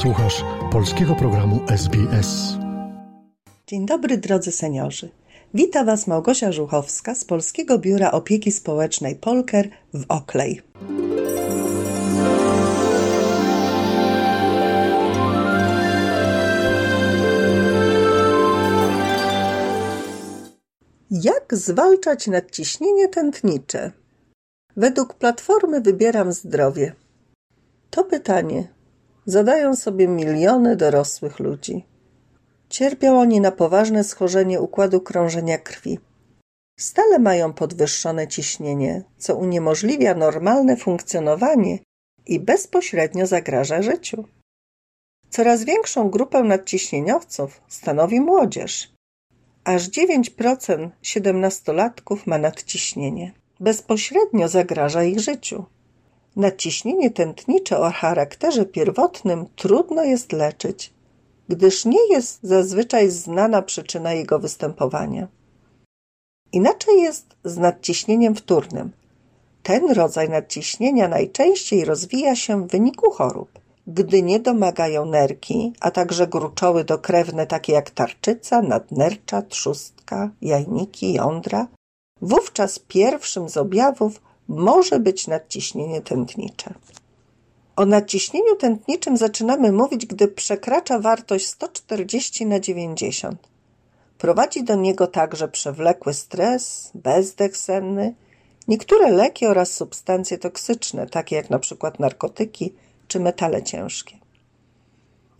Słuchasz polskiego programu SBS. Dzień dobry drodzy seniorzy. Wita Was Małgosia Żuchowska z Polskiego Biura Opieki Społecznej Polker w Oklej. Jak zwalczać nadciśnienie tętnicze? Według Platformy Wybieram Zdrowie. To pytanie zadają sobie miliony dorosłych ludzi. Cierpią oni na poważne schorzenie układu krążenia krwi. Stale mają podwyższone ciśnienie, co uniemożliwia normalne funkcjonowanie i bezpośrednio zagraża życiu. Coraz większą grupę nadciśnieniowców stanowi młodzież. Aż 9% siedemnastolatków ma nadciśnienie. Bezpośrednio zagraża ich życiu. Nadciśnienie tętnicze o charakterze pierwotnym trudno jest leczyć, gdyż nie jest zazwyczaj znana przyczyna jego występowania. Inaczej jest z nadciśnieniem wtórnym. Ten rodzaj nadciśnienia najczęściej rozwija się w wyniku chorób, gdy nie domagają nerki, a także gruczoły dokrewne takie jak tarczyca, nadnercza, trzustka, jajniki, jądra. Wówczas pierwszym z objawów może być nadciśnienie tętnicze. O nadciśnieniu tętniczym zaczynamy mówić, gdy przekracza wartość 140 na 90. Prowadzi do niego także przewlekły stres, bezdech senny, niektóre leki oraz substancje toksyczne, takie jak np. narkotyki czy metale ciężkie.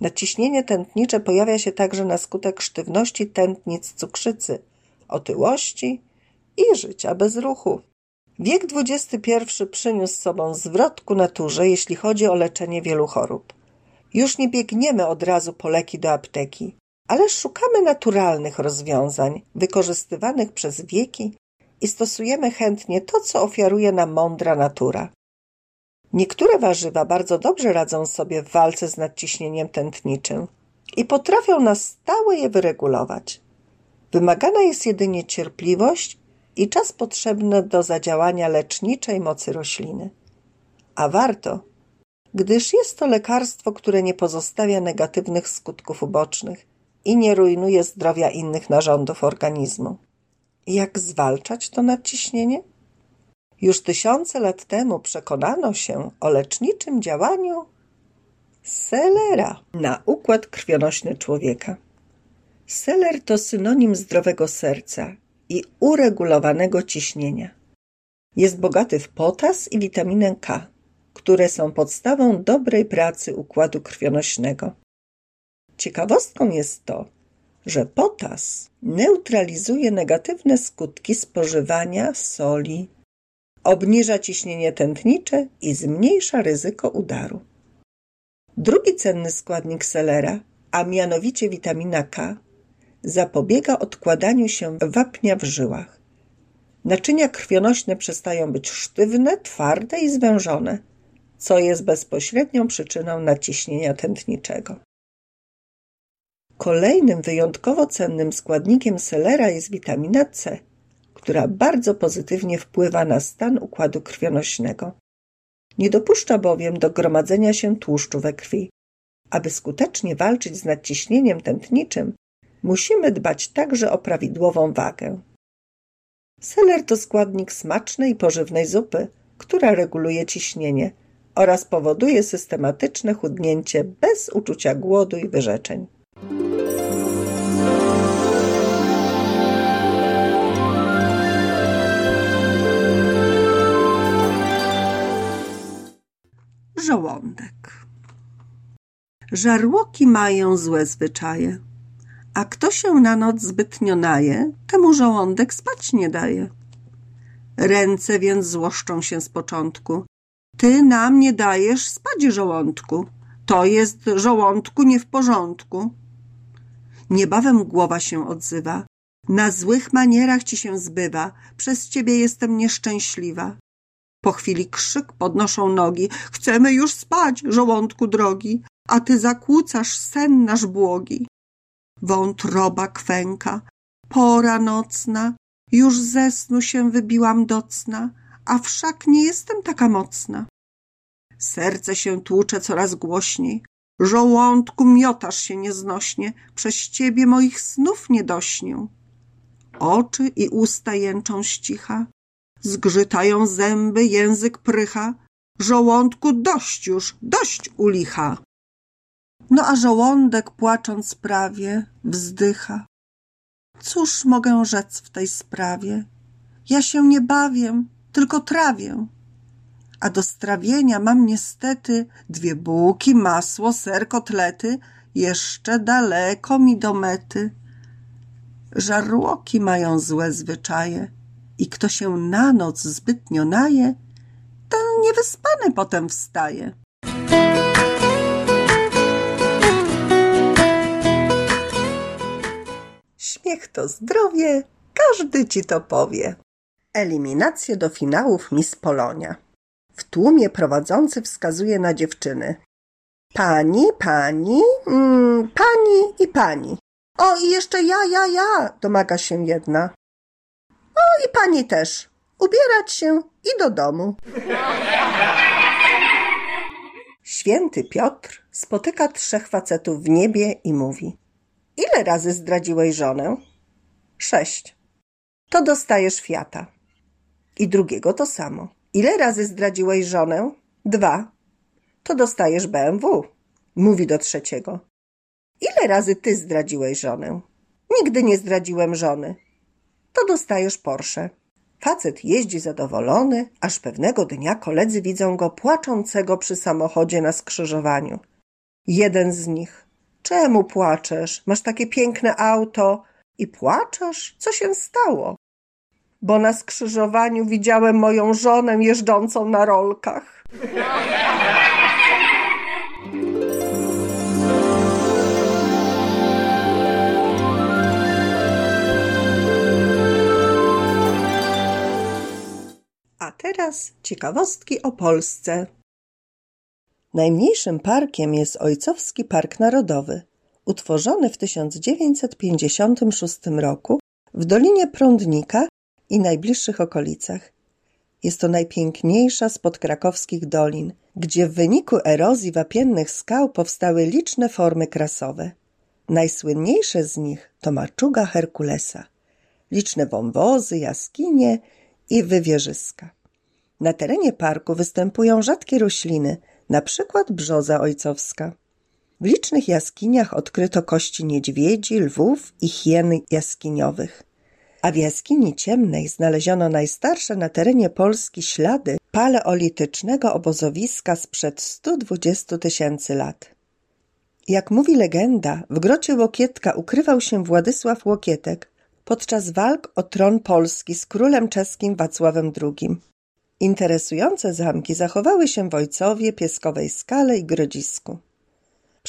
Nadciśnienie tętnicze pojawia się także na skutek sztywności tętnic cukrzycy, otyłości i życia bez ruchu. Wiek XXI przyniósł z sobą zwrot ku naturze, jeśli chodzi o leczenie wielu chorób. Już nie biegniemy od razu po leki do apteki, ale szukamy naturalnych rozwiązań, wykorzystywanych przez wieki i stosujemy chętnie to, co ofiaruje nam mądra natura. Niektóre warzywa bardzo dobrze radzą sobie w walce z nadciśnieniem tętniczym i potrafią na stałe je wyregulować. Wymagana jest jedynie cierpliwość i czas potrzebny do zadziałania leczniczej mocy rośliny. A warto, gdyż jest to lekarstwo, które nie pozostawia negatywnych skutków ubocznych i nie rujnuje zdrowia innych narządów organizmu. Jak zwalczać to nadciśnienie? Już tysiące lat temu przekonano się o leczniczym działaniu selera na układ krwionośny człowieka. Seler to synonim zdrowego serca i uregulowanego ciśnienia. Jest bogaty w potas i witaminę K, które są podstawą dobrej pracy układu krwionośnego. Ciekawostką jest to, że potas neutralizuje negatywne skutki spożywania soli, obniża ciśnienie tętnicze i zmniejsza ryzyko udaru. Drugi cenny składnik selera, a mianowicie witamina K, zapobiega odkładaniu się wapnia w żyłach. Naczynia krwionośne przestają być sztywne, twarde i zwężone, co jest bezpośrednią przyczyną nadciśnienia tętniczego. Kolejnym wyjątkowo cennym składnikiem selera jest witamina C, która bardzo pozytywnie wpływa na stan układu krwionośnego. Nie dopuszcza bowiem do gromadzenia się tłuszczu we krwi. Aby skutecznie walczyć z nadciśnieniem tętniczym, musimy dbać także o prawidłową wagę. Seler to składnik smacznej i pożywnej zupy, która reguluje ciśnienie oraz powoduje systematyczne chudnięcie bez uczucia głodu i wyrzeczeń. Żołądek. Żarłoki mają złe zwyczaje a kto się na noc zbytnio naje, temu żołądek spać nie daje. Ręce więc złoszczą się z początku. Ty nam nie dajesz spać żołądku. To jest żołądku nie w porządku. Niebawem głowa się odzywa. Na złych manierach ci się zbywa. Przez ciebie jestem nieszczęśliwa. Po chwili krzyk podnoszą nogi. Chcemy już spać, żołądku drogi, a ty zakłócasz sen nasz błogi wątroba kwęka, pora nocna, już ze snu się wybiłam docna, a wszak nie jestem taka mocna. Serce się tłucze coraz głośniej, Żołądku miotasz się nieznośnie, przez ciebie moich snów nie dośnię. Oczy i usta jęczą ścicha, zgrzytają zęby, język prycha. Żołądku dość już, dość u licha. No a żołądek płacząc prawie wzdycha. Cóż mogę rzec w tej sprawie? Ja się nie bawię, tylko trawię. A do strawienia mam niestety dwie bułki, masło, ser, kotlety. Jeszcze daleko mi do mety. Żarłoki mają złe zwyczaje i kto się na noc zbytnio naje, ten niewyspany potem wstaje. To zdrowie, każdy ci to powie. Eliminacje do finałów Miss Polonia. W tłumie prowadzący wskazuje na dziewczyny. Pani, pani, mm, pani i pani. O, i jeszcze ja, ja, ja, domaga się jedna. O, i pani też. Ubierać się i do domu. Święty Piotr spotyka trzech facetów w niebie i mówi: Ile razy zdradziłeś żonę? Sześć. To dostajesz fiata. I drugiego to samo. Ile razy zdradziłeś żonę? Dwa. To dostajesz BMW. Mówi do trzeciego. Ile razy ty zdradziłeś żonę? Nigdy nie zdradziłem żony. To dostajesz Porsche. Facet jeździ zadowolony, aż pewnego dnia koledzy widzą go płaczącego przy samochodzie na skrzyżowaniu. Jeden z nich. Czemu płaczesz? Masz takie piękne auto i płaczesz? Co się stało? Bo na skrzyżowaniu widziałem moją żonę jeżdżącą na rolkach. A teraz ciekawostki o Polsce. Najmniejszym parkiem jest Ojcowski Park Narodowy, utworzony w 1956 roku w Dolinie Prądnika i najbliższych okolicach. Jest to najpiękniejsza z podkrakowskich dolin, gdzie w wyniku erozji wapiennych skał powstały liczne formy krasowe. Najsłynniejsze z nich to maczuga Herkulesa, liczne wąwozy, jaskinie i wywierzyska. Na terenie parku występują rzadkie rośliny, na przykład brzoza ojcowska. W licznych jaskiniach odkryto kości niedźwiedzi, lwów i hien jaskiniowych. A w jaskini ciemnej znaleziono najstarsze na terenie Polski ślady paleolitycznego obozowiska sprzed 120 tysięcy lat. Jak mówi legenda, w grocie Łokietka ukrywał się Władysław Łokietek podczas walk o tron Polski z królem czeskim Wacławem II. Interesujące zamki zachowały się w Ojcowie, Pieskowej Skale i Grodzisku.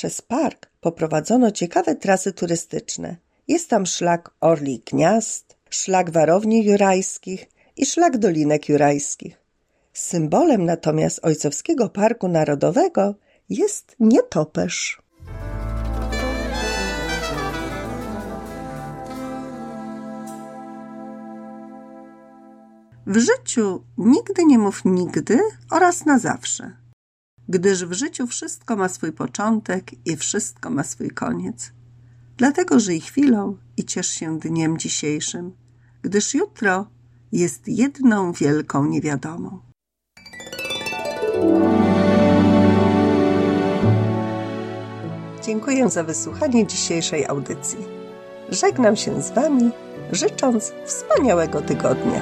Przez park poprowadzono ciekawe trasy turystyczne. Jest tam szlak Orli Gniazd, szlak Warowni Jurajskich i szlak Dolinek Jurajskich. Symbolem natomiast Ojcowskiego Parku Narodowego jest nietoperz. W życiu nigdy nie mów nigdy oraz na zawsze, gdyż w życiu wszystko ma swój początek i wszystko ma swój koniec. Dlatego żyj chwilą i ciesz się dniem dzisiejszym, gdyż jutro jest jedną wielką niewiadomą. Dziękuję za wysłuchanie dzisiejszej audycji. Żegnam się z Wami, życząc wspaniałego tygodnia.